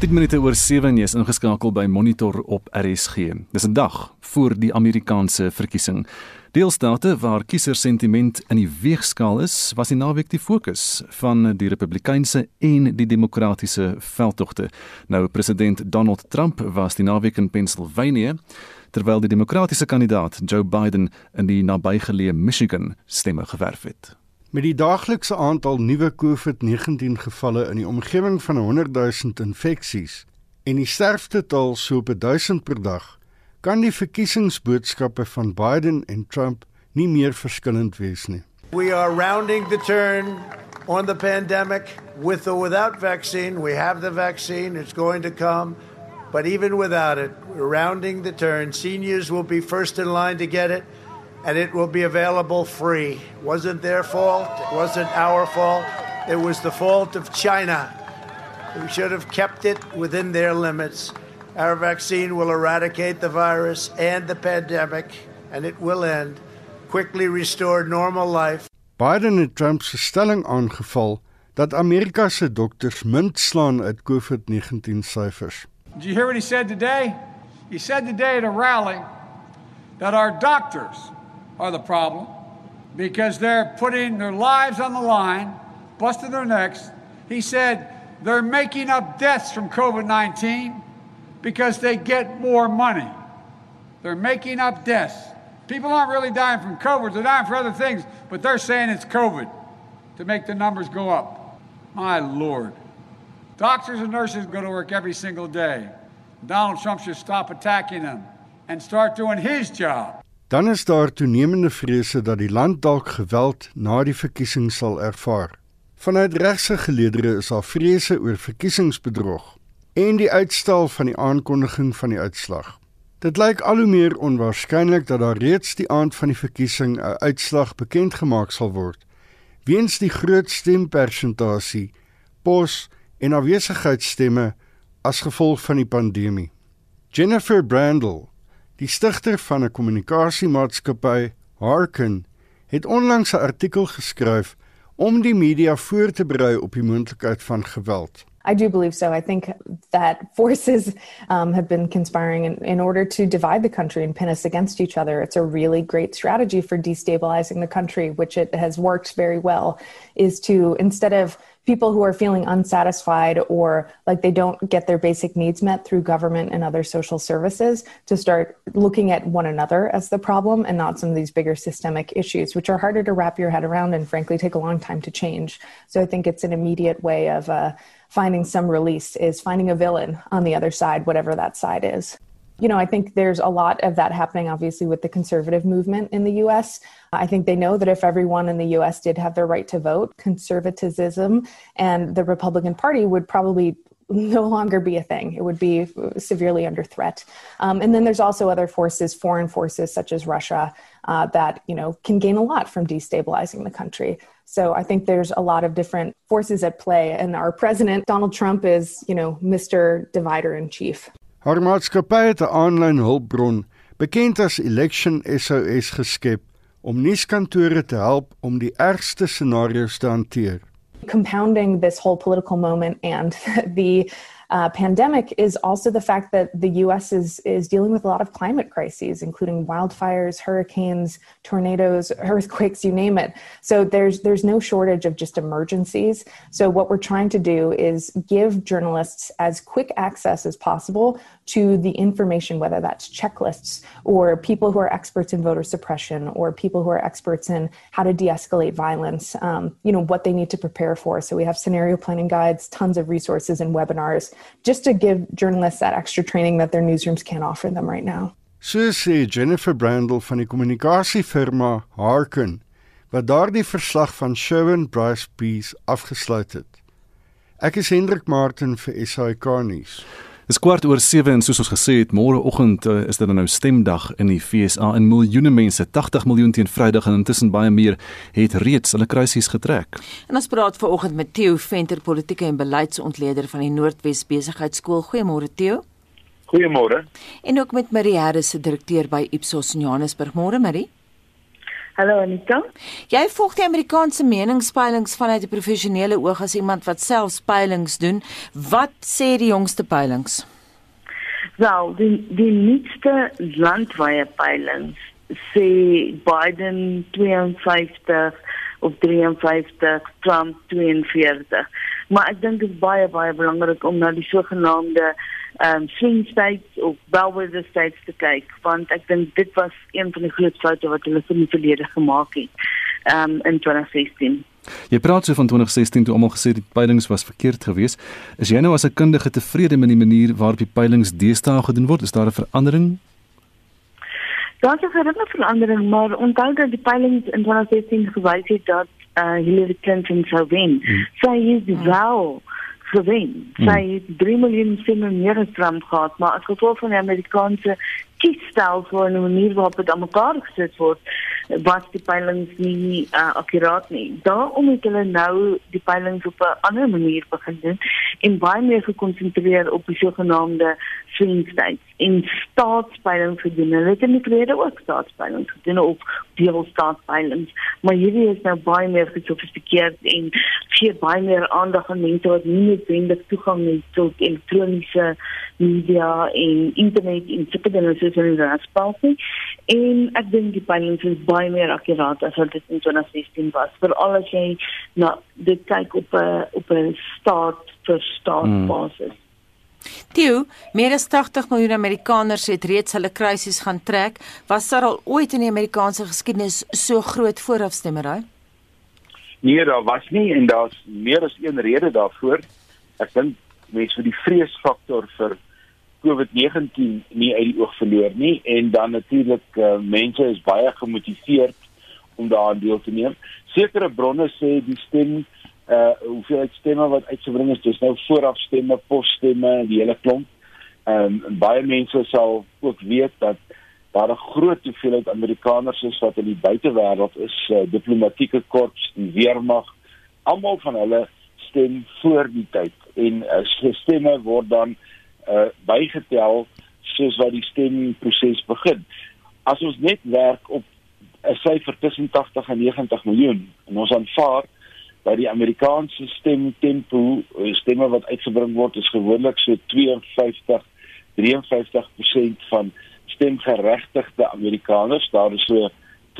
10 minute oor 7 jy is ingeskakel by Monitor op RSG. Dis 'n dag voor die Amerikaanse verkiesing. Deelstate waar kiesersentiment in die weegskaal is, was die naweek die fokus van die Republikeinse en die Demokratiese veldtogte. Nou president Donald Trump was die naweek in Pennsylvania terwyl die Demokratiese kandidaat Joe Biden in die nabygeleë Michigan stemme gewerf het. Met die daaglikse aantal nuwe COVID-19 gevalle in die omgewing van 100 000 infeksies en die sterftetal so op 1000 per dag, kan die verkiesingsboodskappe van Biden en Trump nie meer verskillend wees nie. We are rounding the turn on the pandemic with or without vaccine. We have the vaccine, it's going to come. But even without it, we're rounding the turn. Seniors will be first in line to get it. And it will be available free. It wasn't their fault, it wasn't our fault, it was the fault of China. We should have kept it within their limits. Our vaccine will eradicate the virus and the pandemic, and it will end. Quickly restore normal life. Biden het Trump se stelling aangeval dat Amerika se dokters munt slaan uit COVID-19 syfers. Did you hear what he said today? He said today at a rally that our doctors are the problem because they're putting their lives on the line, busting their necks. He said they're making up deaths from COVID 19 because they get more money. They're making up deaths. People aren't really dying from COVID, they're dying for other things, but they're saying it's COVID to make the numbers go up. My Lord. Doctors and nurses go to work every single day. Donald Trump should stop attacking them and start doing his job. Dan is daar toenemende vrese dat die land dalk geweld na die verkiesing sal ervaar. Vanuit regse geleedere is daar vrese oor verkiesingsbedrog en die uitstel van die aankondiging van die uitslag. Dit lyk al hoe meer onwaarskynlik dat daar reeds die aand van die verkiesing 'n uitslag bekend gemaak sal word weens die groot stempersentasie, pos en afwesigheidstemme as gevolg van die pandemie. Jennifer Brandle Die stigter van 'n kommunikasiemaatskappy, Harken, het onlangs 'n artikel geskryf om die media voor te berei op die moontlikheid van geweld. I do believe so. I think that forces um, have been conspiring in, in order to divide the country and pin us against each other. It's a really great strategy for destabilizing the country, which it has worked very well, is to instead of people who are feeling unsatisfied or like they don't get their basic needs met through government and other social services to start looking at one another as the problem and not some of these bigger systemic issues, which are harder to wrap your head around and frankly take a long time to change. So I think it's an immediate way of uh, finding some release is finding a villain on the other side, whatever that side is you know, I think there's a lot of that happening, obviously, with the conservative movement in the US. I think they know that if everyone in the US did have their right to vote, conservatism and the Republican Party would probably no longer be a thing. It would be severely under threat. Um, and then there's also other forces, foreign forces such as Russia, uh, that you know can gain a lot from destabilizing the country. So I think there's a lot of different forces at play. And our president, Donald Trump, is you know Mr. Divider in Chief. Haar maatskappy het 'n aanlyn hulpbron, bekend as Election SOS geskep om nuuskantore te help om die ergste scenario's te hanteer. Compounding this whole political moment and the uh, pandemic is also the fact that the U.S. is is dealing with a lot of climate crises, including wildfires, hurricanes, tornadoes, earthquakes, you name it. So there's there's no shortage of just emergencies. So what we're trying to do is give journalists as quick access as possible to the information, whether that's checklists or people who are experts in voter suppression or people who are experts in how to de-escalate violence. Um, you know what they need to prepare for. So we have scenario planning guides, tons of resources and webinars just to give journalists that extra training that their newsrooms can't offer them right now. So Jennifer Brandle van die kommunikasiefirma Harken wat daardie verslag van Sherwin Bryce Peace afgesluit het. Ek is Hendrik Martin vir SAK nuus. Dis kwart oor 7 en soos ons gesê het, môreoggend uh, is dit nou stemdag in die FSA en miljoene mense, 80 miljoen teen Vrydag en intussen baie meer, het reeds hulle kruisies getrek. En ons praat veraloggend met Theo Venter, politieke en beleidsontleder van die Noordwes Besigheidsskool. Goeiemôre Theo. Goeiemôre. En ook met Marie Harris, se direkteur by Ipsos in Johannesburg. Môre Marie. Hallo Anita. Jy volg die Amerikaanse meningspeilings vanuit 'n professionele oog as iemand wat self peilings doen. Wat sê die jongste peilings? Wel, die die nuutste landwyse peilings sê Biden 52 of 53, Trump 42. Maar ek dink dit is baie baie belangrik om na die sogenaamde um swing states of bellwether states te kyk want ek dink dit was een van die groot foute wat hulle in die verlede gemaak het um in 2016. Jy praat so van 2016 toe almal gesê die peilings was verkeerd geweest. Is jy nou as 'n kundige tevrede met die manier waarop die peilings deesdae gedoen word? Is daar 'n verandering? Daar is 'n verandering, maar onthou dat die peilings in 2016 gewys het dat uh, Hillary Clinton sou wen. Hmm. Sy is wel gewen. Sy het 3 miljoen stemme meer as Trump gehad, maar as gevolg van die Amerikaanse kiesstelsel en die manier waarop dit aan mekaar gesit word, was die peilings nie uh, akkuraat nie. Daarom het hulle nou die peilings op 'n ander manier begin doen en baie meer gekonsentreer op die sogenaamde swing states in staatspeilings gedoen. Hulle het in die verlede ook staatspeilings gedoen of deelstaatspeilings, maar hierdie is nou baie meer gesofistikeerd en gee baie meer aandag aan mense wat nie noodwendig toegang het tot elektroniese media en internet en sulke dinge soos in die raspalsie. En ek dink die peilings is baie meer akkuraat as wat dit in 2016 was. Veral as jy na dit kyk op 'n op 'n staat vir staat hmm. basis. Toe, meer as 80 miljoen Amerikaners het reeds hulle krisis gaan trek. Was daar al ooit in die Amerikaanse geskiedenis so groot voorafstemmery? Nee, daar was nie en daar's meer as een rede daarvoor. Ek dink mense vir die vreesfaktor vir COVID-19 nie uit die oog verloor nie en dan natuurlik uh, mense is baie gemotiveerd om daaraan deel te neem. Sekere bronne sê die stem uh hoeveel stemme wat uitgebring is, dis nou voorafstemme, posstemme, die hele klomp. Ehm um, baie mense sal ook weet dat daar 'n groot hoeveelheid Amerikaners is wat in die buitewêreld is, uh, diplomatieke korps, die weermag, almal van hulle stem voor die tyd en uh, stemme word dan uh bygetel soos wat die stemproses begin. As ons net werk op 'n syfer tussen 80 en 90 miljoen en ons aanvaar dat die Amerikaanse stemtempo eh, stemme wat uitgebring word is gewoonlik so 52 53% van stemgeregtigde Amerikaners. Daar is so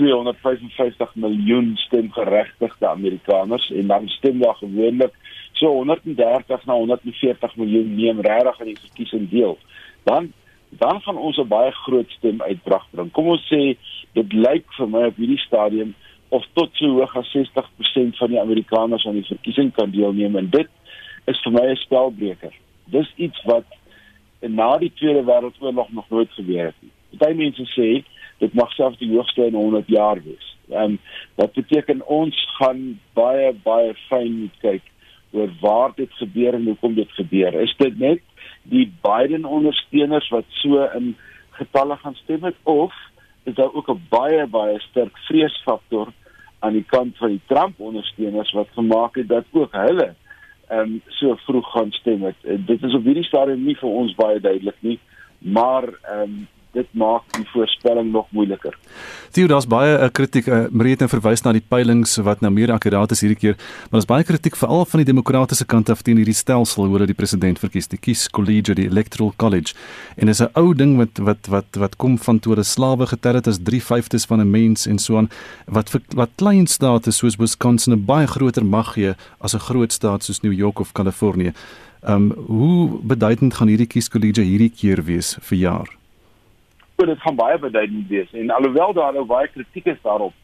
255 miljoen stemgeregtigde Amerikaners en dan stem daar gewoonlik so 130 na 140 miljoen neem regtig aan die verkiesing deel. Dan dan gaan ons 'n baie groot stem uitbrag bring. Kom ons sê dit lyk vir my op hierdie stadium of tot so hoog as 60% van die Amerikaners aan die verkiesing kan deelneem en dit is vir my 'n spelbreker. Dis iets wat na die Tweede Wêreldoorlog nog nooit gebeur het nie. Party mense sê dit mag selfs die hoogste in 100 jaar wees. Ehm um, wat beteken ons gaan baie baie fyn kyk oor waar dit gebeur en hoekom dit gebeur. Is dit net die Biden ondersteuners wat so in getalle gaan stem het of is daar ook 'n baie baie sterk vreesfaktor aan die kant van die Trump ondersteuners wat gemaak het dat ook hulle ehm um, so vroeg gaan stem het. Dit is op hierdie stadium nie vir ons baie duidelik nie, maar ehm um, dit maak die voorspelling nog moeiliker. Theo, daar's baie uh, kritiek. Uh, Marie het nou verwys na die peilings wat nou meer akkuraat is hierdie keer, maar daar's baie kritiek veral van die demokratiese kant af teen hierdie stelsel hoe hulle die president verkies, die kies college, die electoral college. En dis 'n ou ding wat wat wat wat kom van toe hulle slawe getel het as 3/5 van 'n mens en so aan wat vir, wat klein state soos Wisconsin 'n baie groter mag gee as 'n groot staat soos New York of Kalifornië. Ehm um, hoe beduidend gaan hierdie kies college hierdie keer wees vir jaar? So dit gaan baie beduidend wees. En alhoewel daar nou baie kritiek is daarop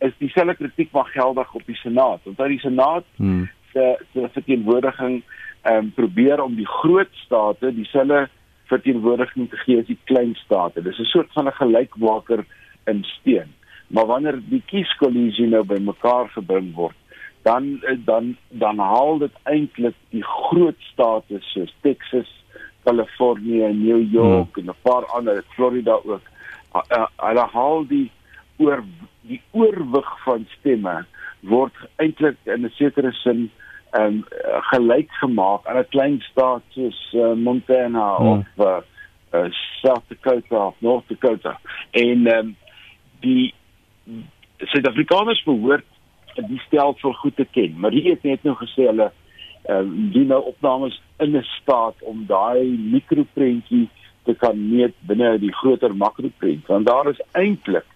is dieselfde kritiek wat geldig op die senaat. Want uit die senaat hmm. se se verteenwoordiging ehm um, probeer om die groot state dieselfde verteenwoordiging te gee as die klein state. Dis 'n soort van 'n gelykwaker in steen. Maar wanneer die kieskollegie nou bymekaar gebring word dan dan dan haal dit eintlik die groot state soos Texas Kalifornië en New York hmm. en 'n paar ander, Florida ook. Hulle haal die oor die oorwig van stemme word eintlik in 'n sekere sin ehm um, gelyk gemaak aan 'n klein staat soos uh, Montana hmm. of uh, uh, South Dakota of North Dakota. En ehm um, die Suid-Afrikaners behoort die stelsel goed te ken. Marie het net nou gesê hulle um, doen nou opnames in 'n staat om daai mikroprentjie te kan meet binne die groter makroprent. Want daar is eintlik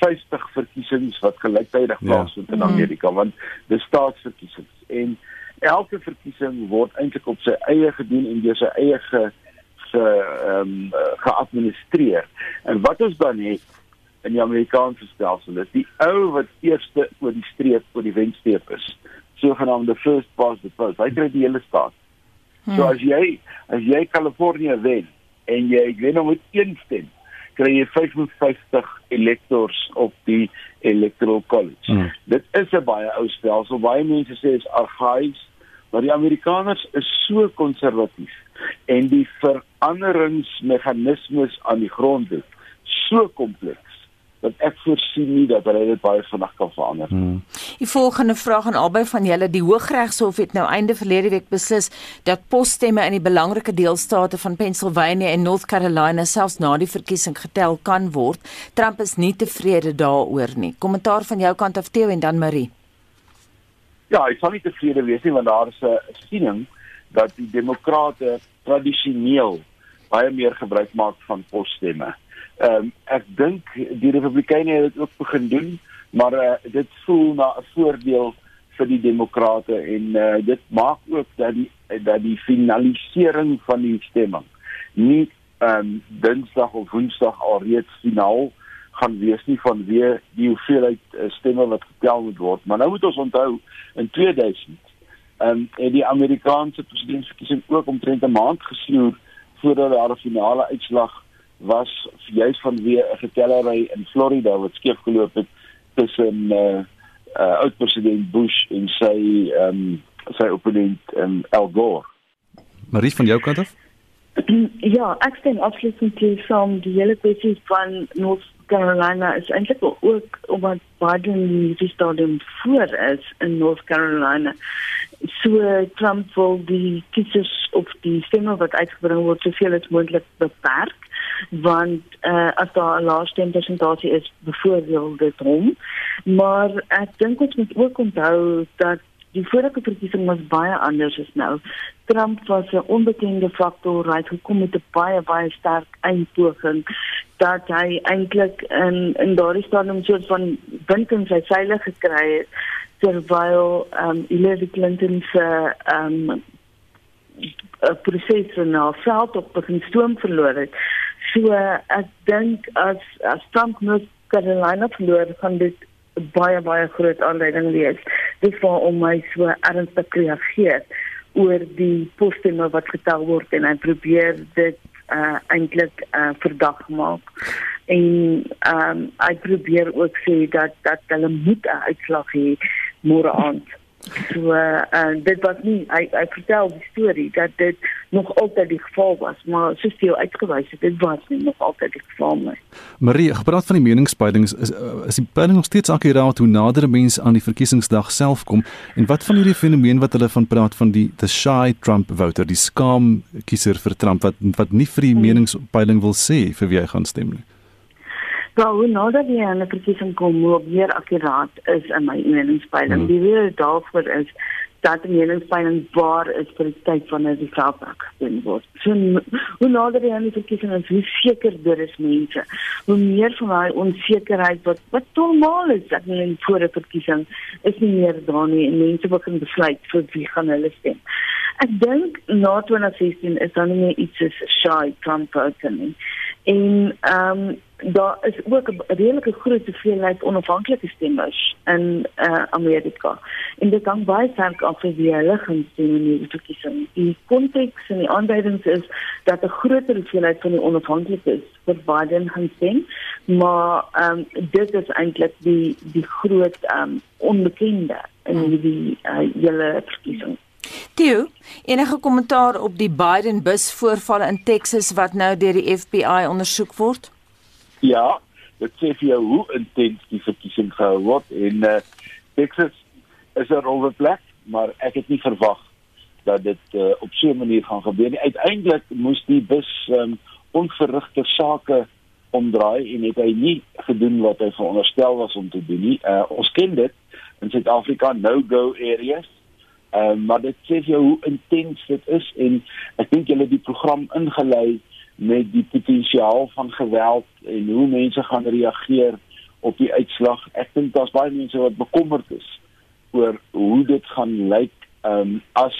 50 verkiesings wat gelyktydig ja. plaasvind ja. in Amerika, want dis staatsverkiesings en elke verkiesing word eintlik op sy eie gedoen en deur sy eie ge ge ehm um, geadministreer. En wat ons dan het in die Amerikaanse stelsel is die ou wat eerste oor die streep oor die wenstreep is, sogenaamde first past the post. Hy kry die hele staat. Hmm. So as jy as jy Kalifornië wen en jy wen met een stem, kry jy 55 electors op die electoral college. Hmm. Dit is 'n baie ou stelsel. Baie mense sê dit is argaïs, maar die Amerikaners is so konservatief en die veranderingsmeganismes aan die grond is so kompleks dat ek voorsien nie dat hulle dit baie vinnig kan verander. Hmm. Die volgende vraag aan albei van julle, die Hooggeregshof het nou einde verlede week beslis dat posstemme in die belangrike deelstate van Pennsylvania en North Carolina selfs na die verkiesing getel kan word. Trump is nie tevrede daaroor nie. Kommentaar van jou kant af Theo en dan Marie. Ja, ek sal nie tevrede wees nie want daar is 'n siening dat die demokrate tradisioneel baie meer gebruik maak van posstemme. Ehm um, ek dink die Republikeine het dit ook begin doen, maar uh, dit voel na 'n voordeel vir die demokrate en uh, dit maak ook dat die dat die finalisering van die stemming nie ehm um, Dinsdag of Woensdag alreeds finaal gaan wees nie van wie die hoeveelheid uh, stemme wat getel moet word. Maar nou moet ons onthou in 2000 ehm um, het die Amerikaanse presidentsverkiesing ook omtrent 'n maand gesnoer voordat daar 'n finale uitslag was juis vanweë 'n getellery in Florida wat skeef geloop het tussen uh, uh oud president Bush en sy ehm um, sy opponent um, Al Gore. Marie van jou kant af? Ja, ek stem absoluut mee van die hele kwessie van North Carolina is eintlik ook omdat Biden die stadium voor is in North Carolina. So Trump wil die kiesers of die stemme wat uitgebring word soveel as moontlik beperk want uh, as daar 'n laaste persentasie is byvoorbeeld dit hom. Maar ek dink ons moet ook onthou dat die vorige verkiesing was baie anders as nou. Trump was 'n onbekende faktor hy het gekom met 'n baie baie sterk eindpoging dat hy eintlik in in daardie stadium soort van wind in sy seile gekry het terwyl um Hillary Clinton se um 'n proses na veld op begin stoom verloor het. So ek dink as as Trump North Carolina verloor, gaan dit baie baie groot aanleiding wees. Dit vir om my so ernstig reageer oor die postemme wat getel word en hy probeer dit uh eintlik uh verdag maak. En ehm um, hy probeer ook sê dat dat hulle moet 'n uitslag hê môre aand. So uh, dit was nie hy hy vertel die storie dat dit nog altyd die geval was, maar soos jy uitgewys het, dit was nie nog altyd die geval nie. Marie, gepraat van die meningspeilings is is die peiling nog steeds akkuraat hoe nader mense aan die verkiesingsdag self kom en wat van hierdie fenomeen wat hulle van praat van die the shy Trump voter, die skaam kiezer vir Trump wat wat nie vir die hmm. meningspeiling wil sê vir wie hy gaan stem nie. Nou, hoe nader jy aan 'n verkiesing kom, hoe meer akkuraat is in my meningspeiling. Hmm. Die rede daarvoor is dat die meningspeiling waar is vir die tyd wanneer die veldwerk gedoen word. So hoe nader jy aan die verkiesing is, hoe sekerder is mense. Hoe meer van daai onsekerheid wat wat normaal is dat in 'n vorige verkiesing is nie meer daar nie en mense begin besluit vir wie gaan hulle stem. Ek dink na 2016 is dan nie iets so shy Trump voter nie. En ehm um, daar is ook 'n redelike groot hoeveelheid onafhanklike stemmers in uh, Amerika. En dit hang baie sterk af van wie hulle gaan stem in die verkiesing. Die konteks en die aanduidings is dat 'n groter hoeveelheid van die onafhanklikes vir Biden gaan stem, maar ehm um, dit is eintlik die die groot ehm um, onbekende in die uh, hele verkiesing. Theo, enige kommentaar op die Biden bus voorvalle in Texas wat nou deur die FBI ondersoek word? Ja, dit sê vir jou hoe intens die verkiesing gehou word en uh, Texas is 'n rowwe plek, maar ek het nie verwag dat dit uh, op so 'n manier gaan gebeur nie. Uiteindelik moes die bus um, onverrigte sake omdraai en het hy nie gedoen wat hy veronderstel was om te doen nie. Uh ons ken dit in Suid-Afrika no-go areas. Ehm uh, maar dit sê jou hoe intens dit is en ek dink julle die program ingelei met die potensiaal van geweld en hoe mense gaan reageer op die uitslag. Ek dink daar's baie mense wat bekommerd is oor hoe dit gaan lyk um, as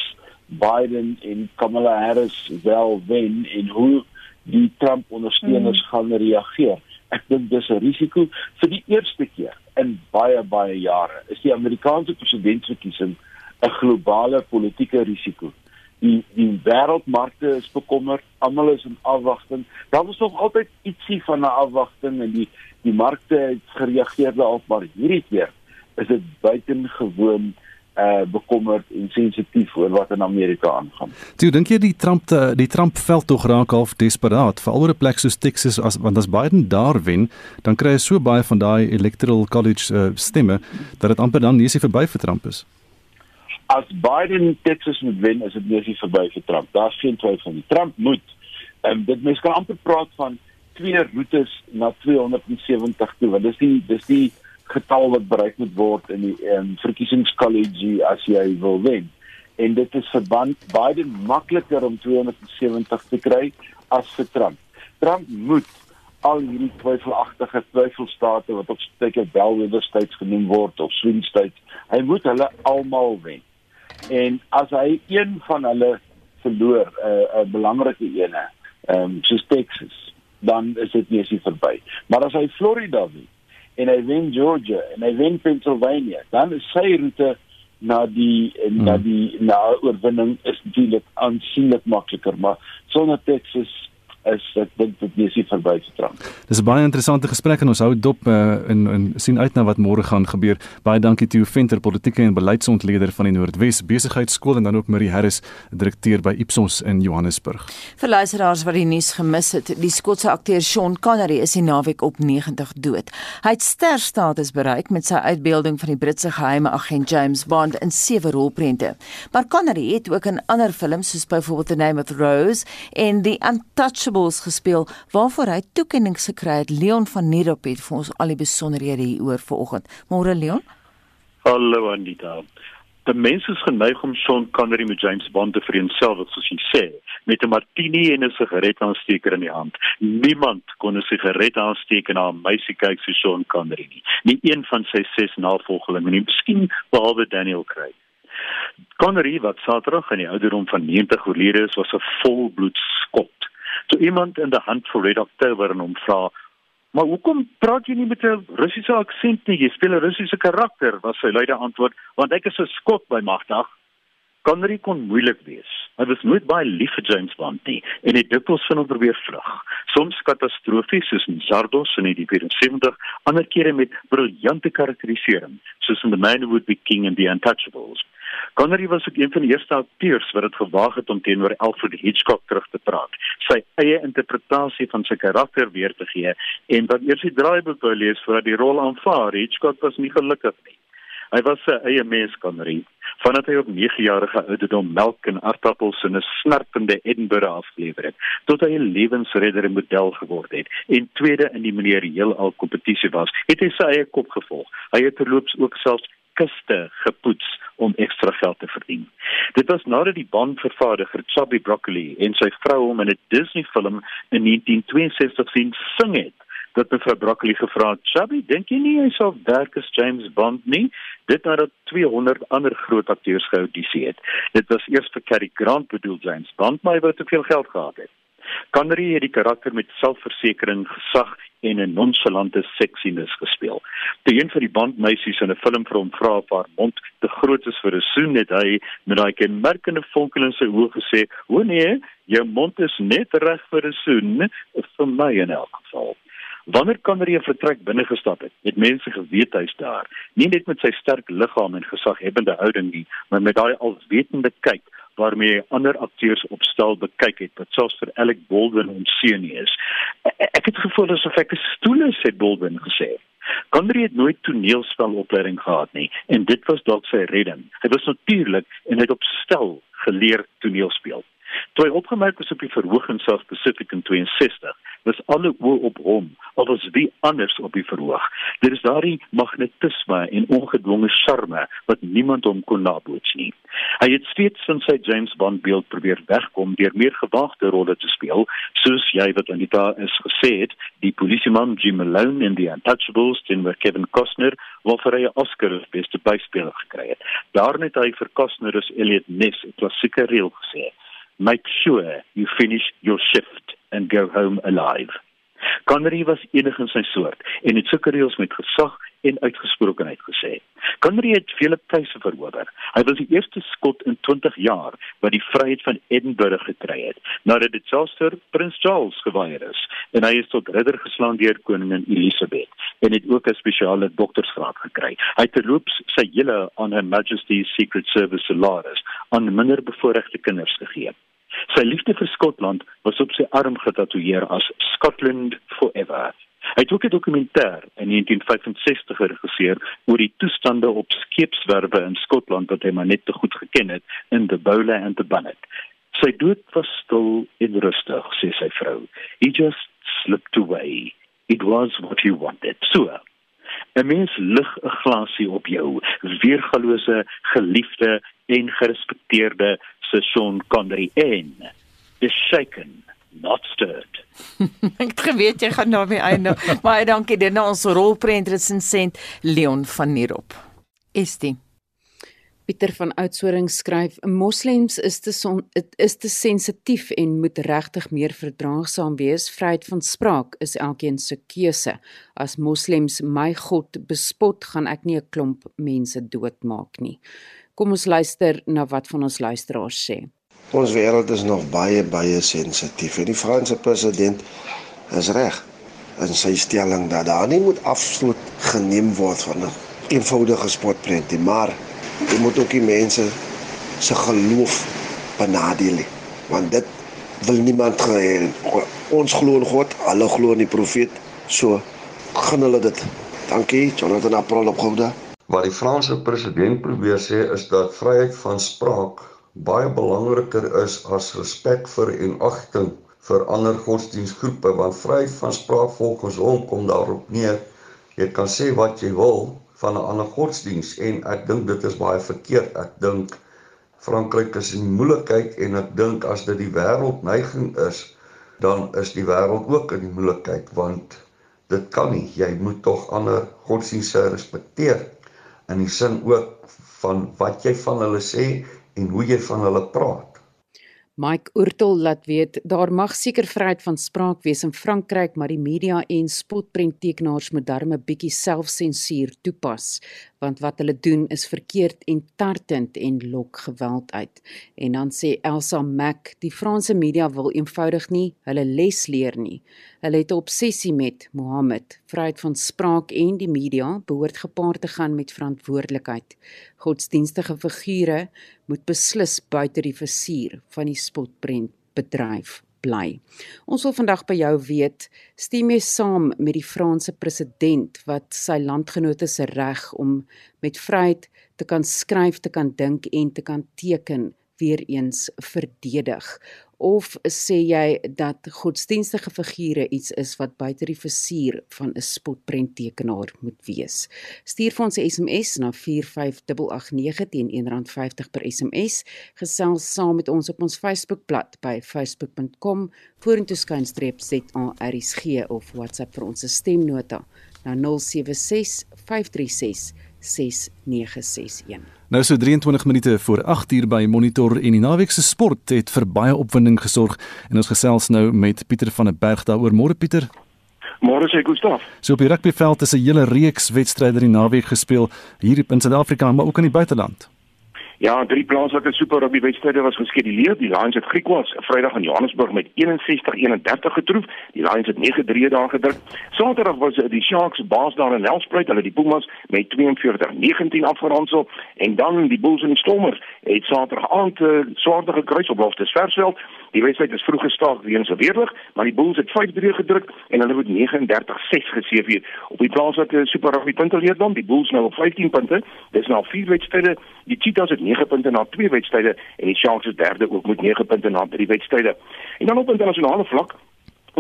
Biden en Kamala Harris wel wen en hoe die Trump ondersteuners mm. gaan reageer. Ek dink dis 'n risiko vir die eerste keer in baie baie jare. Is die Amerikaanse presidentsverkiesing 'n globale politieke risiko? Die die wêreldmarkte is bekommerd, almal is in afwagting. Daar was nog altyd ietsie van 'n afwagting en die die markte het gereageer daarop, maar hierdie keer is dit buitengewoon uh bekommerd en sensitief oor wat in Amerika aangaan. Toe dink jy die Trump te, die Trump veld tog raak half desperaat vir alre plekke soos Texas as want as Biden daar wen, dan kry hy so baie van daai electoral college uh, stemme dat dit amper dan nie se verby vir Trump is as Biden Texas moet wen, is dit nie eens verby vir Trump. Daar's geen twyfel nie. Trump moet en um, dit mens kan amper praat van twee roetes na 270 toe, want dis die dis die getal wat bereik moet word in die um, verkiesingskollege as jy wil wen. En dit is vir Biden makliker om 270 te kry as vir Trump. Trump moet al hierdie twyfelagtige twyfelstate wat op steek Bellwether states genoem word of swing states, hy moet hulle almal wen. En as hy een van hulle verloor, 'n uh, 'n belangrike ene, ehm um, soos Texas, dan is dit nie se verby. Maar as hy Florida wen en hy wen Georgia en hy wen Pennsylvania, dan is sy roete na die hmm. na die na oorwinning is natuurlik aansienlik makliker, maar sonder Texas is ek dink dit is nie verby te trap. Dis 'n baie interessante gesprek en ons hou dop uh, en en sien uit na wat môre gaan gebeur. Baie dankie Theo Venter, politieke en beleidsontleder van die Noordwes Besigheidsskool en dan ook Marie Harris, direkteur by Ipsos in Johannesburg. Vir luisteraars wat die nuus gemis het, die Skotse akteur Sean Connery is die naweek op 90 dood. Hy het sterstatus bereik met sy uitbeelding van die Britse geheime agent James Bond in sewe rolprente. Maar Connery het ook in ander films soos byvoorbeeld The Name of Rose en The Untouchable Bulls gespeel waarvoor hy toekenning gekry het. Leon van Nierop het vir ons al die besonderhede hieroor vanoggend. Môre Leon. Hallo Anita. Die mense is geneig om Sean Connery met James Bond te vereenselwig soos jy sê, met 'n martini en 'n sigaretaansteker in die hand. Niemand kon 'n sigaret aansteek na 'n meisie kyk so Sean Connery nie. Nie een van sy ses navolgelinge nie, miskien behalwe Daniel Craig. Connery wat Saterdag in die ouderdom van 90 oorlede is, was 'n volbloed skot so iemand in die hand vir Red October en hom vra maar hoekom praat jy nie met 'n Russiese aksent nie jy speel 'n Russiese karakter was sy luide antwoord want ek is 'n skot by magtig Connery kon moeilik wees. Hy was nooit baie lief vir James Bond nie en het dikwels van hom probeer vlug. Soms katastrofies soos in Zardos in die 74, ander kere met briljante karakterisering, soos in The Man Who Would Be King and The Untouchables. Connery was ook een van die eerste akteurs wat dit gewaag het om teenoor Alfred Hitchcock terug te praat, sy eie interpretasie van sy karakter weer te gee en dan eers die draaiboek wou lees voordat die rol aanvaar. Hitchcock was nie gelukkig nie. Hy was sy eie mens Connery. Vandat hy op 9 jarige ouderdom melk en aardappels in 'n snerpende Edinburgh afgelewer het, tot hy 'n lewensredder en model geword het en tweede in die meneer heelal kompetisie was, het hy sy eie kop gevolg. Hy het terloops ook selfs kuste gepoets om ekstra geld te verdien. Dit was nadat die bandvervaardiger Chubby Broccoli en sy vrou hom in 'n Disney film in 1962 sien sing het. Dat mevrou Broccoli gevra het, "Chubby, dink jy nie hy sou werk as James Bond nie?" Dit nadat 200 ander groot akteurs geaudisie het. Dit was eers vir Cary Grant bedoel James Bond, maar hy wou te veel geld gehad het. Connery het die karakter met selfversekering, gesag en 'n nonchalante seksiness gespeel. Toe een van die bandmeisies in 'n film vir hom vra of haar mond te groot is vir 'n soen, het hy met daai kenmerkende vonkel in sy oë gesê: "O nee, jou mond is net reg vir 'n soen, vir my in elk geval." Wanneer Connery 'n vertrek binne gestap het, het mense geweet hy's daar, nie net met sy sterk liggaam en gesaghebende houding nie, maar met daai alwetende kyk waarmee ander akteurs op stel bekyk het wat selfs vir Alec Baldwin onseën is. E-, e-, ek het gevoel asof ek 'n stoel is het Baldwin gesê. Connery het nooit toneelspelopleiding gehad nie en dit was dalk sy redding. Hy was natuurlik en het op stel geleer toneelspel. Toe hy opgemerk is op die verhoog in South Pacific in 62, was alle oë op hom of was wie anders op die verhoog. Dit is daardie magnetisme en ongedwonge charme wat niemand hom kon naboots nie. Hy het steeds van sy James Bond beeld probeer wegkom deur meer gewaagde rolle te speel, soos jy wat Anita is gesê het, die polisieman Jim Malone in The Untouchables teen Kevin Costner, waarvoor hy 'n Oscar as beste byspeler gekry het. Daarna het hy vir Costner as Elliot Ness 'n klassieke rol gesê. Make sure you finish your shift and go home alive. Connery was enig in sy soort en het sulke reëls met gesag en uitgesprokenheid gesê. Connery het vele pryse verower. Hy was die eerste skot in 20 jaar wat die vryheid van Edinburgh gekry het, nadat dit selfs vir Prins Charles gewaier is en hy is tot ridder geslaan deur koningin Elizabeth en het ook 'n spesiale doktorsgraad gekry. Hy het terloops sy hele on her majesty's secret service salaris aan minder bevoorregte kinders gegee. Sy liefde vir Skotland was op sy arm getatoeëer as Scotland Forever. Hy het ook 'n dokumentêr in 1965 geregisseer oor die toestande op skeepswerwe in Skotland wat hy maar net te goed geken het in the Bowler and the Bunnet. Sy dood was stil en rustig, sê sy vrou. He just slipped away. It was what he wanted. So. 'n Mens lig 'n glasie op jou, weergalose, geliefde en gerespekteerde se Sean Connery en is shaken not stirred. Ek het geweet jy gaan daarmee eindig. Baie dankie dit na ons rolprent resensent Leon van Nierop. Estie Pieter van Oudtshoorn skryf: "Moslems is te son, is te sensitief en moet regtig meer verdraagsaam wees. Vryheid van spraak is elkeen se keuse. As moslems my God bespot, gaan ek nie 'n klomp mense doodmaak nie." Kom ons luister na wat van ons luisteraars sê. Ons wêreld is nog baie baie sensitief en die Franse president is reg in sy stelling dat daar nie moet afsluit geneem word van 'n eenvoudige sportprent nie, maar jy moet ook die mense se geloof benadeel want dit wil niemand hê. Ons glo in God, alle glo in die profeet, so gaan hulle dit. Dankie, Jonathan April opgehou. Wat die Franse president probeer sê is dat vryheid van spraak baie belangriker is as respek vir en agting vir ander godsdienstgroepe want vryheid van spraak volgens hom kom daarop neer jy kan sê wat jy wil van 'n ander godsdienst. En ek dink dit is baie verkeerd. Ek dink Frankryk is in moeilikheid en ek dink as dit die wêreld neiging is dan is die wêreld ook in moeilikheid want dit kan nie. Jy moet tog ander godsdienste respekteer in die sin ook van wat jy van hulle sê en hoe jy van hulle praat. Mike Oortel laat weet daar mag seker vryheid van spraak wees in Frankryk, maar die media en spotprenttekenaars moet darm 'n bietjie selfsensuur toepas, want wat hulle doen is verkeerd en tartend en lok geweld uit. En dan sê Elsa Mac, die Franse media wil eenvoudig nie hulle les leer nie. Hulle het 'n obsessie met Mohammed. Vryheid van spraak en die media behoort gepaard te gaan met verantwoordelikheid. Godsdienstige figure moet beslis buite die vizier van die spotprent bedryf bly. Ons wil vandag by jou weet, stem jy saam met die Franse president wat sy landgenote se reg om met vryheid te kan skryf, te kan dink en te kan teken weer eens verdedig of sê jy dat godsdienstige figure iets is wat buite die vizier van 'n spotprenttekenaar moet wees? Stuur vir ons 'n SMS na 45889 teen R1.50 per SMS gesels saam met ons op ons Facebookblad by facebook.com vorentoe skynstreep ZARSG of WhatsApp vir ons stemnota na 076 536 6961 Nou so 23 minute voor 8 uur by Monitor en die naweek se sport het vir baie opwinding gesorg en ons gesels nou met Pieter van der Berg daaroor. Môre Pieter. Môre sê Gustaf. So op die rugbyveld is 'n hele reeks wedstryde in die naweek gespeel hier in Suid-Afrika maar ook in die buiteland. Ja, drie plaaslike Super Rugby wedstryde was geskeduleer. Die Lions het Griekwas Vrydag in Johannesburg met 61-31 getroof. Die Lions het 9-3 daar gedruk. Saterdag was die Sharks baas daar in Nelspruit. Hulle die Pumas met 42-19 afgeronsel en dan die Bulls en die Stormers het Saterdag aand uh, swaarder gekruis op Loftus Versveld. Die wedstryd is vroeg gestaak weens weerlig, maar die Bulls het 5-3 gedruk en hulle het 39-6 geseëvier. Op die plaaslike Super Rugby punte leer dan die Bulls nou op 15 punte. Dis nou vier wedstryde. Die Cheetahs het 9 punte na 2 wedstryde en die Sharks is derde ook met 9 punte na 3 wedstryde. En dan op internasionale vlak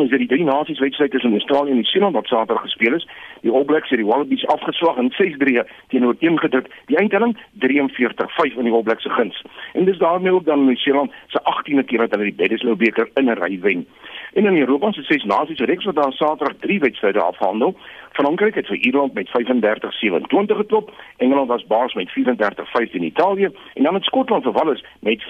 is dit die drie nasies wedstryd tussen Australië en Nieu-Seeland wat Saterdag gespeel is. Die All Blacks het die Wallabies afgeslag in 6-3 teenoor 1 gedruk. Die eindtelling 43-5 in die All Blacks se guns. En dis daarmee ook dan Nieu-Seeland se 18de keer dat hulle die Bledisloe beker in 'n ry wen. En in Europa se ses nasies reeks wat daar Saterdag 3 wedstryde afhandel. Frankryk het vir Ierland met 35-27 geklop. Engeland was baas met 34-5 in Italië en dan het Skotland vir Wales met 14-10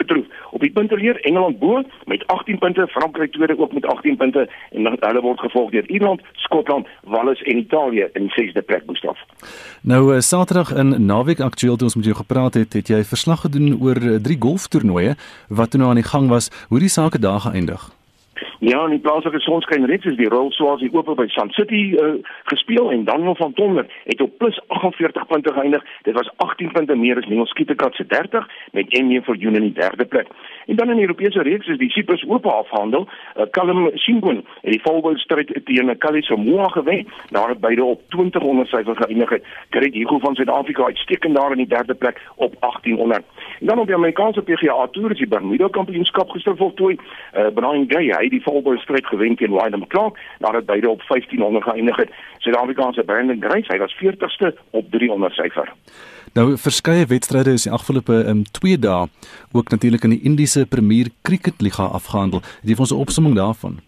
getroof. Op die punteleer Engeland bo met 18 punte, Frankryk tweede ook met 18 punte en dan hulle word gevolg deur Ierland, Skotland, Wales en Italië in die sesde plek Gustaf. Nou uh, Saterdag in naweek aktueel toe ons met jou gepraat het, het jy verslag gedoen oor uh, drie golftoernooie wat toe nou aan die gang was. Hoe die sake daar geëindig? Ja, in die plaaslike sonskyn reeds is die Royal Swans die oop by Sun City uh, gespeel en Daniel van Tonder het op plus 48 punte geëindig. Dit was 18 punte meer as Neil Skietekat se 30 met MJ vir Union in die derde plek. En dan in die Europese reeks is die Cyprus oop afhandel. Uh, Callum Shingun het die volgende stryd teen Calais Samoa gewen nadat beide op 20 onder syfer geëindig het. Greg Hugo van Suid-Afrika uitstekend daar in die derde plek op 1800. En dan op die Amerikaanse PGA Tour is die Bermuda Kampioenskap gister voltooi. Uh, Brian Gay, hy volgende stryd gewen teen Wyndham Clark nadat beide op 1500 geëindig het. Suid-Afrikaanse Brandon Grace, hy was 40ste op 300 syfer. Nou verskeie wedstryde is die afgelope um, 2 dae ook natuurlik in die Indiese Premier Cricket Liga afgehandel. Het jy vir ons 'n opsomming daarvan?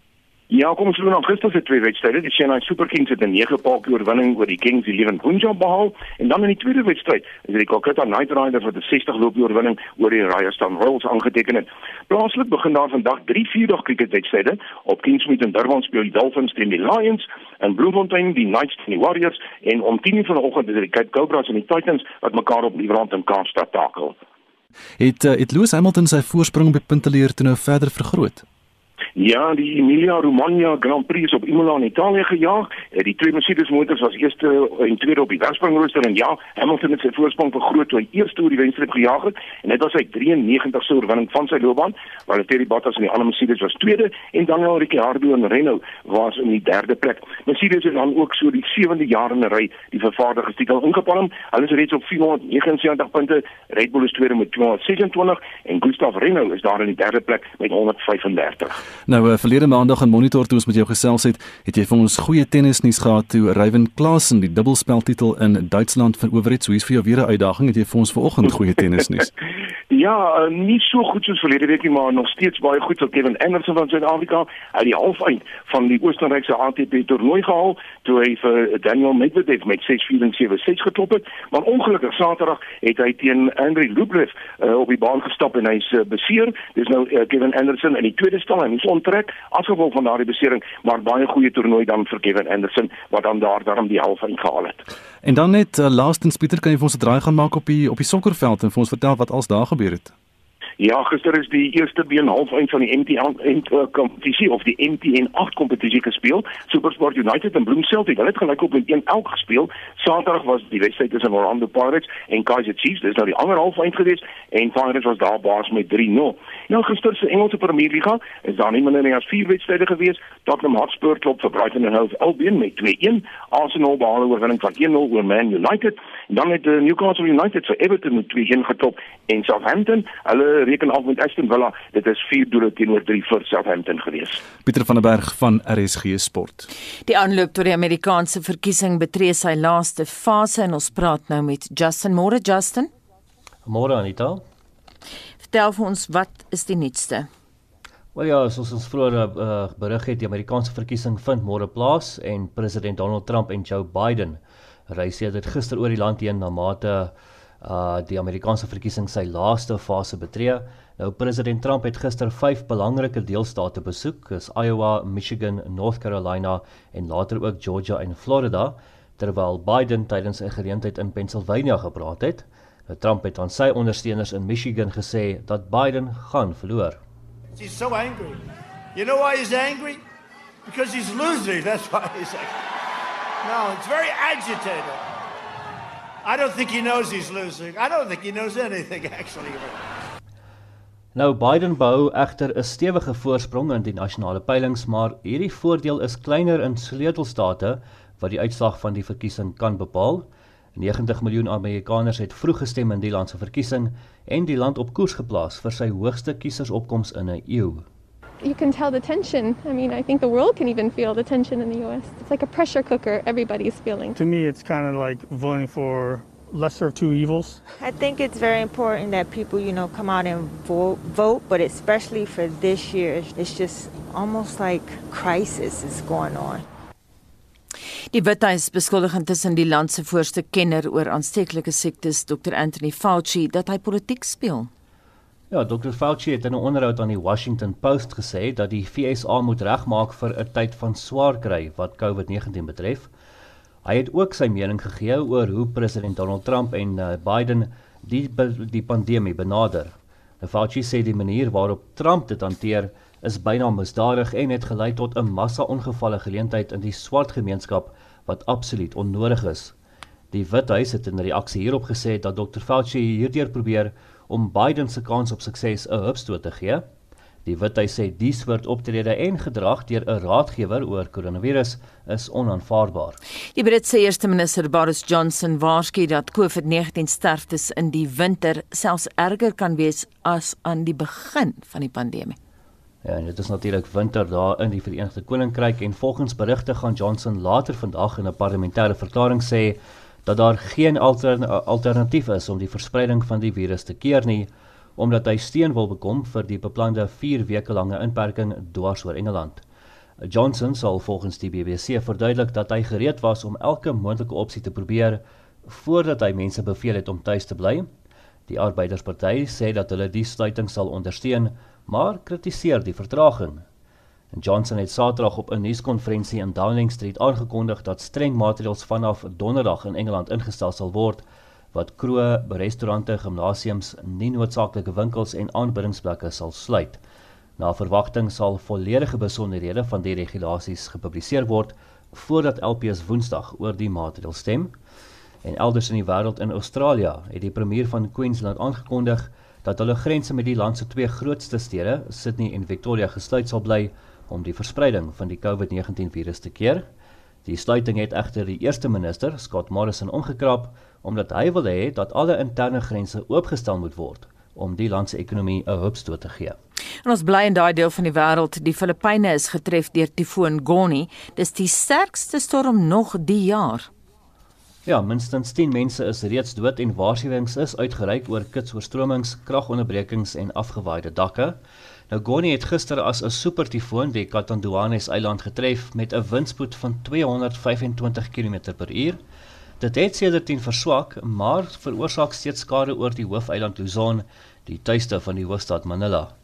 Ja, kom ons doen Augustus se twee wedstryde. Die Chennai Super Kings het 'n 9 paak oorwinning oor die Kings 11 Punjab behaal en dan in die tweede wedstryd is die Kolkata Knight Riders wat 'n 60 loop oorwinning oor die Rajasthan Royals aangeteken het. Plaaslik begin daar vandag 3 vierdag cricketwedstryde. Op Kingsmead in Durban speel die Dolphins teen die Lions en Bloemfontein die Knights teen die Warriors en om 10:00 vanoggend is dit die Cape Cobras en die Titans wat mekaar op Liebrand en Kaapstad takel. Het uh, het Lewis Hamilton sy voorsprong op die punteleer toe nou verder vergroot? Ja, die Emilia Romagna Grand Prix is op Imola in Italië gejaag. Eh, die twee Mercedes motors was eerste en tweede op die wegspringrooster en ja, Hamilton het sy voorsprong vergroot toe hy eerste oor die wenstreep gejaag het en dit was sy 93ste oorwinning van sy loopbaan, Valtteri Bottas in die ander Mercedes was tweede en Daniel Ricciardo en Renault was in die derde plek. Mercedes het dan ook so die sewende jaar in 'n ry die vervaardigerstitel ingepalm. Hulle is reeds op 479 punte. Red Bull is tweede met 226 en Gustav Renault is daar in die derde plek met 135. Nou uh, verlede maandag in Monitor toe ons met jou gesels het, het jy vir ons goeie tennisnuus gehad toe Ryan Klaasen die dubbelspeltitel in Duitsland verower het. So hier's vir jou weer 'n uitdaging. Het jy vir ons vanoggend goeie tennisnuus? ja, uh, nie so goed soos verlede week nie, maar nog steeds baie goed vir Kevin Anderson van Suid-Afrika. Hy het die halfeind van die Oostenrykse ATP toernooi gehaal toe hy vir Daniel Medvedev met 6-4 en 7-6 geklop het. Maar ongelukkig Saterdag het hy teen Andrei Rublev uh, op die baan gestap en hy's uh, beseer. Dis nou uh, Kevin Anderson in die tweede stel en hy's onttrek as gevolg van daardie besering, maar baie goeie toernooi dan vir Kevin Anderson wat dan daar daarom die half ingehaal het. En dan net uh, laastens Pieter, kan jy vir ons 'n draai gaan maak op die op die sokkerveld en vir ons vertel wat als daar gebeur het? Ja, gister is die eerste been halfeind van die MTN kompetisie of die MTN 8 kompetisie gespeel. SuperSport United en Bloemfontein, hulle het gelyk op met 1-1 gespeel. Saterdag was die wedstryd tussen Orlando Pirates en Kaizer Chiefs. Dis nou die ander halfeind gewees en Pirates was daar baas met 3-0. Nou gister se Engelse Premier Liga is daar nie minder as vier wedstryde gewees. Tottenham Hotspur klop vir Brighton and Hove Albion met 2-1. Arsenal behaal 'n oorwinning van 1-0 oor Man United. En dan het uh, Newcastle United vir Everton met 2-1 geklop en Southampton, hulle reken af met Aston Villa. Dit is 4 doele teenoor 3 vir Southampton gewees. Pieter van der Berg van RSG Sport. Die aanloop tot die Amerikaanse verkiesing betree sy laaste fase en ons praat nou met Justin Moore. Justin. Môre Anita. Vertel vir ons wat is die nuutste? Wel ja, soos ons vroeër uh, berig het, die Amerikaanse verkiesing vind môre plaas en president Donald Trump en Joe Biden reis sedert gister oor die land heen na mate uh die Amerikaanse verkiesing sy laaste fase betree. Nou president Trump het gister vyf belangrike deelstate besoek, is Iowa, Michigan, North Carolina en later ook Georgia en Florida, terwyl Biden tydens 'n geleentheid in Pennsylvania gepraat het. Nou Trump het aan sy ondersteuners in Michigan gesê dat Biden gaan verloor. He's so angry. You know why he's angry? Because he's losing. That's why he's angry. No, it's very agitated. I don't think he knows he's losing. I don't think he knows anything actually. Nou Biden bou egter 'n stewige voorsprong in die nasionale peilings, maar hierdie voordeel is kleiner in sleutelstate wat die uitslag van die verkiesing kan bepaal. 90 miljoen Amerikaners het vroeg gestem in die land se verkiesing en die land op koers geplaas vir sy hoogste kiesersopkoms in 'n eeu. you can tell the tension. I mean, I think the world can even feel the tension in the US. It's like a pressure cooker everybody's feeling. To me, it's kind of like voting for lesser of two evils. I think it's very important that people, you know, come out and vote, vote, but especially for this year, it's just almost like crisis is going on. Die Withuis beskuldig intussen die land se voorste kenner oor aansteeklike siektes, Dr Anthony Fauci, dat hy politiek speel. Ja, Dr Fauci het in 'n onderhoud aan die Washington Post gesê dat die FSA moet regmaak vir 'n tyd van swaar kry wat COVID-19 betref. Hy het ook sy mening gegee oor hoe president Donald Trump en uh, Biden die die pandemie benader. Nou Fauci sê die manier waarop Trump dit hanteer is byna misdadig en het gelei tot 'n massa-ongevalle geleentheid in die swart gemeenskap wat absoluut onnodig is. Die Withuis het in reaksie hierop gesê dat Dr Fauci hierdeur probeer om Biden se kans op sukses 'n hupstoot te gee. Die Withuis sê die soort optrede en gedrag deur 'n raadgewer oor koronavirus is onaanvaarbaar. Die Britse eerste minister Boris Johnson waarsku dat COVID-19 sterftes in die winter selfs erger kan wees as aan die begin van die pandemie. Ja, en dit is natuurlik winter daar in die Verenigde Koninkryk en volgens berigte gaan Johnson later vandag in 'n parlementêre verklaring sê dat daar geen altern alternatief is om die verspreiding van die virus te keer nie omdat hy steun wil bekom vir die beplande 4 weke lange inperking dwars oor Engeland. Johnson sal volgens die BBC verduidelik dat hy gereed was om elke moontlike opsie te probeer voordat hy mense beveel het om tuis te bly. Die Arbeidersparty sê dat hulle die sluiting sal ondersteun maar kritiseer die vertraging. Johnson het Saterdag op 'n nuuskonferensie in Downing Street aangekondig dat streng maatreëls vanaf Donderdag in Engeland ingestel sal word wat kroë, restaurante, gimnasiums, nie noodsaaklike winkels en aanbiddingsplekke sal sluit. Na verwagting sal volledige besonderhede van die regulasies gepubliseer word voordat LPS Woensdag oor die maatreëls stem. En elders in die wêreld in Australië het die premier van Queensland aangekondig dat hulle grense met die land se twee grootste stede, Sydney en Victoria, gesluit sal bly om die verspreiding van die COVID-19 virus te keer. Die sluiting het egter die eerste minister, Scott Morrison, omgekrap omdat hy wil hê dat alle interne grense oopgestel moet word om die land se ekonomie 'n hupstoot te gee. En ons bly in daai deel van die wêreld, die Filippyne is getref deur tifoon Goni. Dis die sterkste storm nog die jaar. Ja, minstens 10 mense is reeds dood en waarskuwings is uitgereik oor kitsoorstromings, kragonderbrekings en afgewaaide dakke. Nou Goni het gister as 'n supertifoon die Catanduanes eiland getref met 'n windspoed van 225 km/h. Dit het sedertdien verswak, maar veroorsaak steeds skade oor die hoofeiland Luzon, die tuiste van die hoofstad Manila.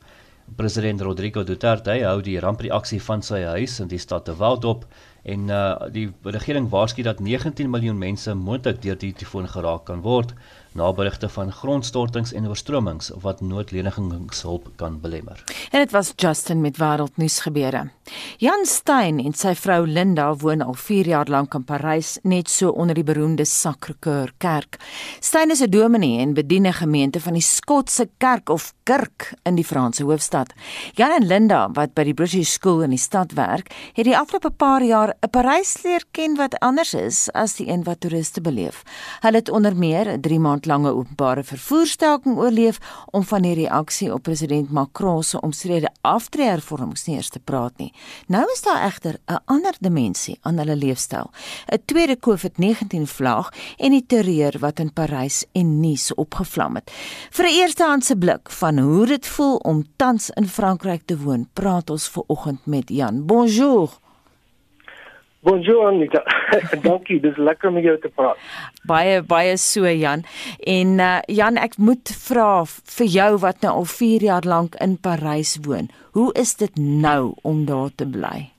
President Rodrigo Duterte hou die rampreaksie van sy huis in die stad te Wald op en uh, die regering waarsku dat 19 miljoen mense moontlik deur die tifoon geraak kan word na berigte van grondstortings en oorstromings wat noodlenigingshulp kan belemmer. En dit was Justin met wêreldnuus gebeure. Jan Stein en sy vrou Linda woon al 4 jaar lank in Parys, net so onder die beroemde Sacré-Cœur kerk. Stein is 'n dominee en bedien 'n gemeente van die Skotse kerk of kerk in die Franse hoofstad. Jan en Linda, wat by die British School in die stad werk, het die afgelope paar jaar 'n Parys leer ken wat anders is as die een wat toeriste beleef. Hulle het onder meer 'n 3 maand lange openbare vervoerstaking oorleef om van die reaksie op president Macron se omstrede aftreehervormings nie eers te praat nie. Nou is daar egter 'n ander dimensie aan hulle leefstyl, 'n tweede COVID-19 vlaag en die terreur wat in Parys en Nice opgevlam het. Vir 'n eerstehandse blik van hoe dit voel om tans in Frankryk te woon, praat ons ver oggend met Jan. Bonjour. Bonjour Anita. Dankie, dis lekker om jou te praat. Baie baie so Jan. En uh, Jan, ek moet vra vir jou wat nou al 4 jaar lank in Parys woon. Hoe is dit nou om daar te bly?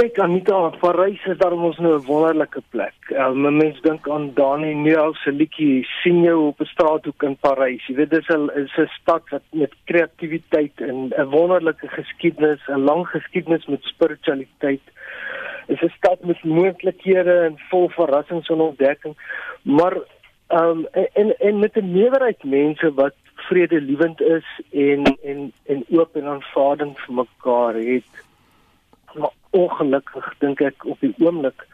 Kyk Anita, Parys is daar mos nou 'n wonderlike plek. Um, mens dink aan Dani Neil se liedjie sien jou op 'n straathoek in Parys. Jy weet dis 'n is 'n stad wat met kreatiwiteit en 'n wonderlike geskiedenis, 'n lang geskiedenis met spiritualiteit. Is 'n stad met moontlikhede en vol verrassings en ontdekking. Maar ehm um, en en met 'n meerderheid mense wat vredelewend is en en en oop en aanvaardend vir mekaar het. Maar ongelukkig dink ek op die oomblik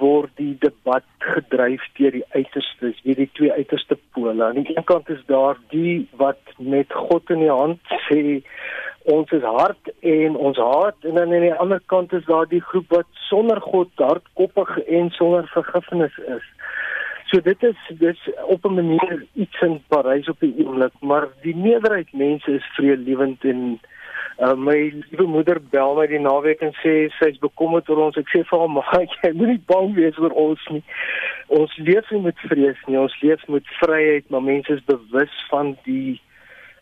word die debat gedryf deur die uiterstes, weet die twee uiterste pole. Aan die een kant is daar die wat met God in die hand sê ons is hard en ons haat en dan aan die ander kant is daar die groep wat sonder God hardkoppig en sonder vergifnis is. So dit is dis op 'n manier iets in Parys op die oomblik, maar die meerderheid mense is vredelewend en uh, my liewe moeder bel my die naweek en sê sy's bekommerd oor ons. Ek sê vir haar, "Maar jy moenie bang wees oor ons nie. Ons leef nie met vrees nie. Ons leef met vryheid, maar mense is bewus van die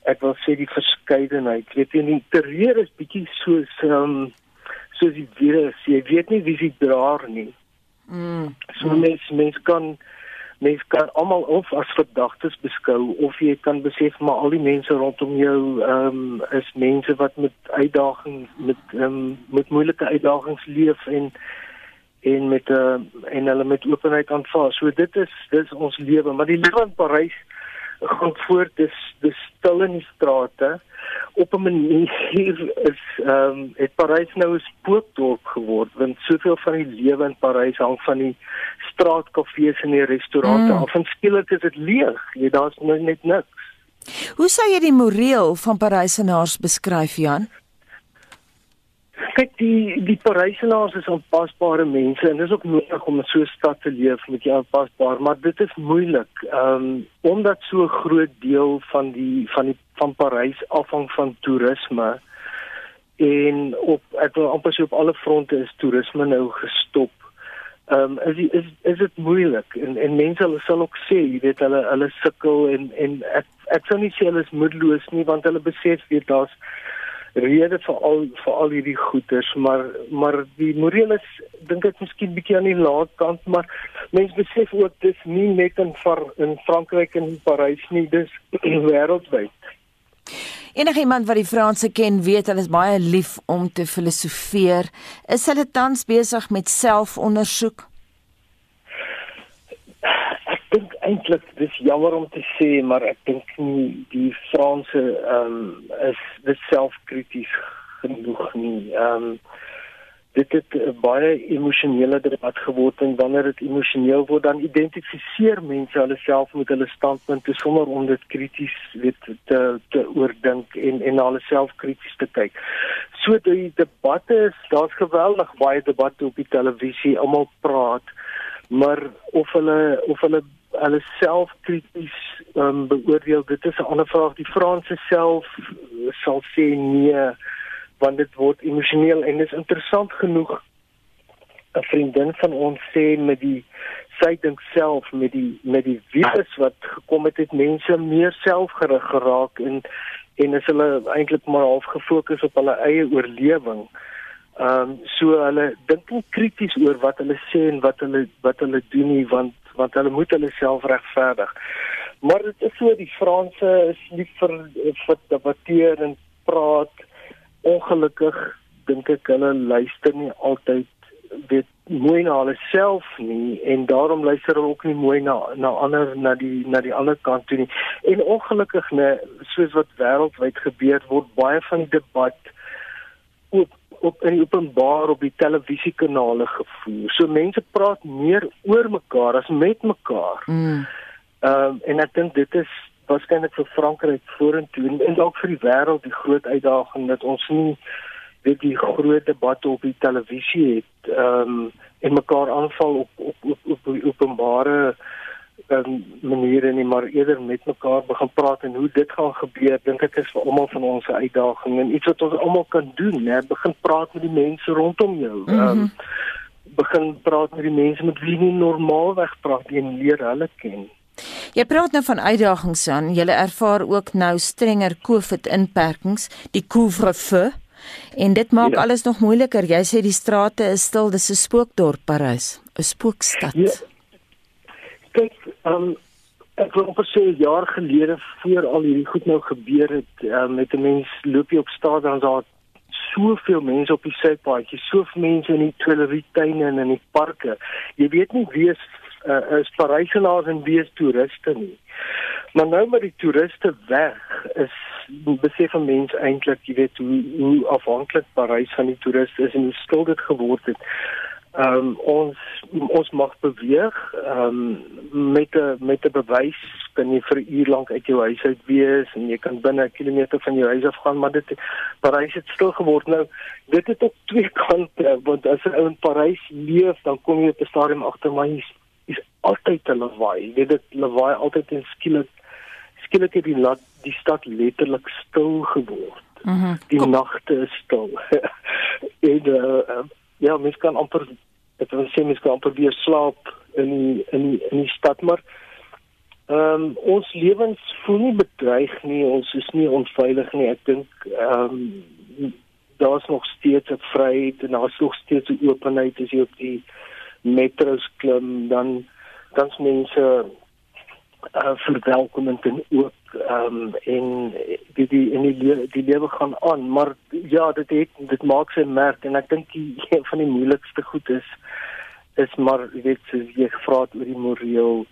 ek wil sê die verskeidenheid. Weet jy, die terreur is bietjie soos ehm um, soos die virus. Jy weet nie wie dit dra nie. Mm. So mense mense kan mense kan almal of as verdagtes beskou of jy kan besef maar al die mense rondom jou ehm um, is mense wat met uitdagings met ehm um, met moeilike uitdagings leef en en met 'n uh, en hulle met openheid aanvaar. So dit is dis ons lewe, maar die lewe in Parys gaan voort dis dis stil in die strate. Op 'n manier is ehm um, het Parys nou 'n spookdorp geword want soveel van die lewe in Parys hang van die straatkafees en die restaurante. Mm. af en skielik is dit leeg jy daar's nou net niks. Hoe sou jy die moreel van Parysenaars beskryf Jan kyk die die Parysenaars is aanpasbare mense en dis ook nodig om in so 'n stad te leef met jy aanpasbaar maar dit is moeilik um, omdat so 'n groot deel van die van die van Parys afhang van toerisme en op ek wil amper sê op alle fronte is toerisme nou gestop. Ehm um, is is is dit moeilik en en mense hulle sal ook sê jy weet hulle hulle sukkel en en ek ek sou nie sê hulle is moedeloos nie want hulle besef weet daar's rede vir al vir al hierdie goeders maar maar die moreel is dink ek miskien bietjie aan die laat kant maar mense besef ook dis nie net in Far in Frankryk en Parys nie dis wêreldwyd Enige iemand wat die Franse ken, weet hulle is baie lief om te filosofeer. Is hulle tans besig met selfondersoek? Dink eintlik dis jammer om te sê, maar ek dink nie die Franse ehm um, is dis selfkrities genoeg nie. Ehm um, dit het baie emosionele debat geword en wanneer dit emosioneel word dan identifiseer mense hulle self met hulle standpunte sonder om dit krities weet te te oordink en en na hulle self krities te kyk. So die debatte is daar's geweldig baie debatte op die televisie, almal praat, maar of hulle of hulle hulle self krities um, beoordeel dit is 'n ander vraag die Franse self sal sê nee want dit word emosioneel en dit is interessant genoeg 'n vriendin van ons sê met die sy dink self met die met die virus wat gekom het het mense meer selfgerig geraak en en is hulle eintlik maar half gefokus op hulle eie oorlewing. Ehm um, so hulle dink nie krities oor wat hulle sê en wat hulle wat hulle doen nie want want hulle moet hulle self regverdig. Maar dit is so die Franse is nie vir vir debatteer en praat ongelukkig dink ek hulle luister nie altyd weet mooi na hulle self nie en daarom luister hulle ook nie mooi na na ander na die na die ander kant toe nie. En ongelukkig nê soos wat wêreldwyd gebeur word baie van die debat ook op in openbaar op die televisiekanale gevoer. So mense praat meer oor mekaar as met mekaar. Mm. Ehm um, en ek dink dit is waarskynlik vir Frankryk vorentoe en, en dalk vir die wêreld die groot uitdaging dat ons nie weet die groot debatte op die televisie het ehm um, en mekaar aanval op op op op, op openbare um, maniere nie maar eerder met mekaar begin praat en hoe dit gaan gebeur dink ek is vir almal van ons 'n uitdaging en iets wat ons almal kan doen hè begin praat met die mense rondom jou mm -hmm. um, begin praat met die mense met wie jy normaalweg praat en leer hulle ken Jy praat nou van uitdagings aan. Jy ervaar ook nou strenger COVID-inperkings, die couvre-feu. En dit maak ja. alles nog moeiliker. Jy sê die strate is stil, dis 'n spookdorp Parys, 'n spookstad. Ja kyk, um, ek wil amper sê 'n jaar gelede voor al hierdie goed nou gebeur het, um, met 'n mens loop jy op straat en daar soveel mense op die sypaadjies, soveel mense in die tuilerietuine en in die parke. Jy weet nie wie is uh, is Parysenaars en wie is toeriste nie. Maar nou met die toeriste weg is besef 'n mens eintlik, jy weet hoe hoe afhanklik Parys van die toeriste is en hoe stil dit geword het. Ehm um, ons ons mag beweeg ehm um, met 'n met 'n bewys kan jy vir 'n uur lank uit jou huis uit wees en jy kan binne 'n kilometer van jou huis af gaan maar dit Parys het stil geword. Nou dit het op twee kante want as 'n ou in Parys leef dan kom jy op 'n stadium agter maar hier's is altyd 'n lawaai. Jy weet dit lawaai altyd en skielik skielik het die lat, die stad letterlik stil geword. Mm -hmm. die nagte is stil. En uh, ja mens kan amper dit wil sê mens kan amper weer slaap in die, in die, in die stad maar ehm um, ons lewens voel nie bedreig nie ons is nie onveilig nie. Ek dink ehm um, daar's nog steeds 'n vryheid en daar's nog steeds 'n openheid as jy op die metros klim dan dan's mense uh, verwelkomend en ook ehm um, en die die in die le die lewe gaan aan maar ja dit het dit maak sy merk en ek dink een van die moeilikste goed is is maar jy weet soos jy gevra het oor die moreel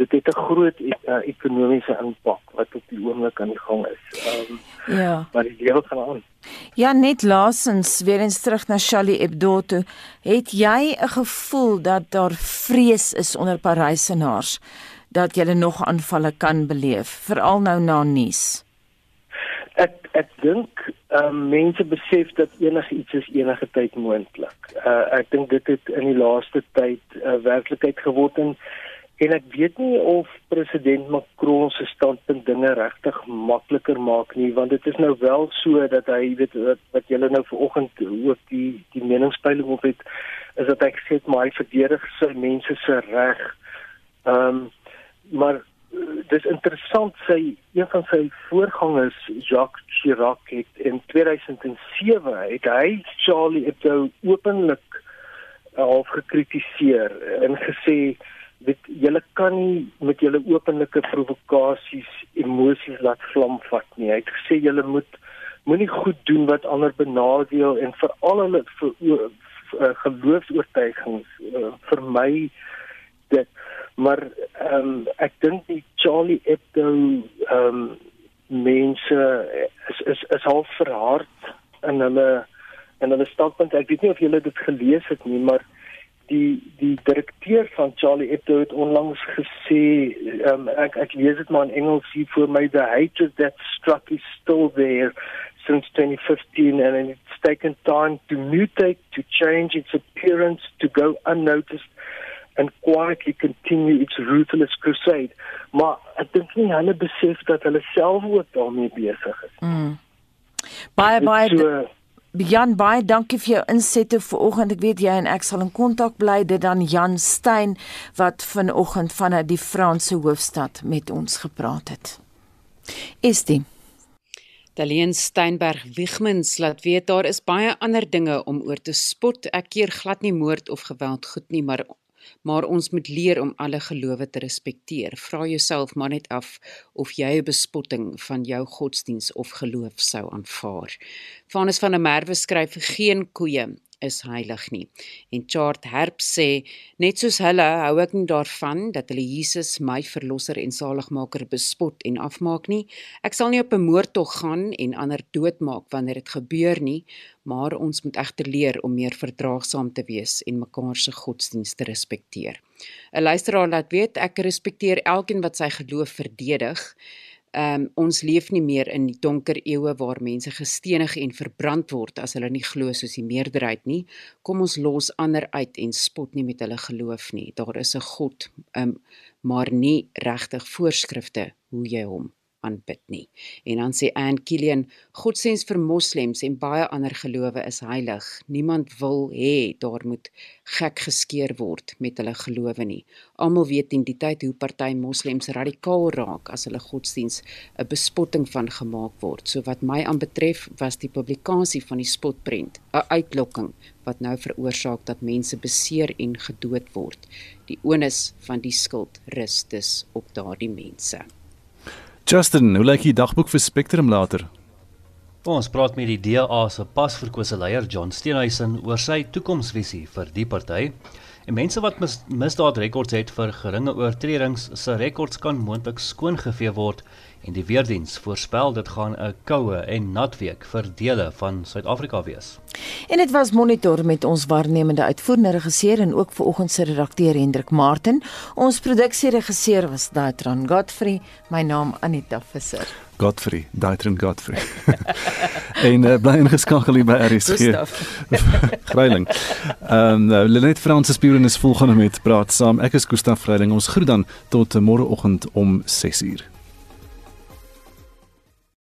dit het 'n groot uh, ekonomiese impak wat op die oomblik aan die gang is. Ehm um, ja. Maar die lewe gaan aan. Ja, net laasens weer eens terug na Charlie Hebdo toe. Het jy 'n gevoel dat daar vrees is onder Parysenaars dat jy nog aanvalle kan beleef, veral nou na nuus? Ek ek dink um, mense besef dat enigiets is enige tyd moontlik. Uh ek dink dit het in die laaste tyd 'n uh, werklikheid geword en en ek weet nie of president Macron se standpunt dinge regtig makliker maak nie want dit is nou wel so dat hy weet wat, wat julle nou vanoggend ook die die meningspeiling op het is dat hy sê maar hy verdedig sy mense se reg. Ehm um, maar dis interessant sy een van sy voorgangers Jacques Chirac het in 2007 het hy Charlie Hebdo openlik half gekritiseer en gesê dit julle kan nie met julle openlike provokasies emosies laat vlam vat nie. Hy het gesê julle moet moenie goed doen wat ander benadeel en veral hulle geloofs-oortuigings uh, vermy dit maar ehm um, ek dink die Charlie Hebdo ehm um, mense is is is half verhard in hulle in hulle standpunt. Ek weet nie of julle dit gelees het nie, maar die die direkteur van Charlie Hebdo het onlangs gesê ehm um, ek ek lees dit maar in Engels hier voor my the hatred that struck is still there since 2015 and it's taken time to mutate to change its appearance to go unnoticed and quietly continue its ruthless crusade. Maar ek dink nie hulle besef dat hulle self ook daarmee besig is. Mm. Baie baie so, Jan baie dankie vir jou insette vanoggend. Ek weet jy en ek sal in kontak bly. Dit dan Jan Stein wat vanoggend vanuit die Franse hoofstad met ons gepraat het. Is dit Daleen Steinberg Wigmans laat weet daar is baie ander dinge om oor te spot. Ek keer glad nie moord of geweld goed nie, maar maar ons moet leer om alle gelowe te respekteer. Vra jouself maar net af of jy 'n bespotting van jou godsdiens of geloof sou aanvaar. Vanus van der Merwe skryf geen koeie is heilig nie. En Chart Herp sê net soos hulle hou ek nie daarvan dat hulle Jesus my verlosser en saligmaker bespot en afmaak nie. Ek sal nie op 'n moordtog gaan en ander doodmaak wanneer dit gebeur nie, maar ons moet egter leer om meer verdraagsaam te wees en mekaar se godsdienste te respekteer. 'n Luisteraar laat weet ek respekteer elkeen wat sy geloof verdedig. Ehm um, ons leef nie meer in die donker eeue waar mense gestenig en verbrand word as hulle nie glo soos die meerderheid nie. Kom ons los ander uit en spot nie met hulle geloof nie. Daar is 'n God, ehm um, maar nie regtig voorskrifte hoe jy hom aanbid nie. En dan sê Anne Killian, godsdiens vir moslems en baie ander gelowe is heilig. Niemand wil hê daar moet gek geskeer word met hulle gelowe nie. Almal weet in die tyd hoe party moslems radikaal raak as hulle godsdiens 'n bespotting van gemaak word. So wat my aanbetref was die publikasie van die spotprent 'n uitlokking wat nou veroorsaak dat mense beseer en gedood word. Die onus van die skuld rus dus op daardie mense. Justin, hoe lyk die dagboek vir Spectrum later? Ons praat met die DA se pasverkose leier John Steenhuisen oor sy toekomsvisie vir die party. En mense wat mis, misdaadrekords het vir geringe oortredings, se rekords kan moontlik skoongevee word en die weerdiens voorspel dit gaan 'n koue en nat week vir dele van Suid-Afrika wees. En dit was monitor met ons waarnemende uitvoerende regisseur en ook vanoggend se redakteur Hendrik Martin. Ons produksieregisseur was Daitron Godfrey, my naam Anita Visser. Godfrey, Daitron Godfrey. en uh, bly ingeskakel hier by RSG. Greiling. Ehm um, Lenet Fransis Buren is volgende met praat saam. Ek is Gustaf Greiling. Ons groet dan tot môreoggend om 6uur.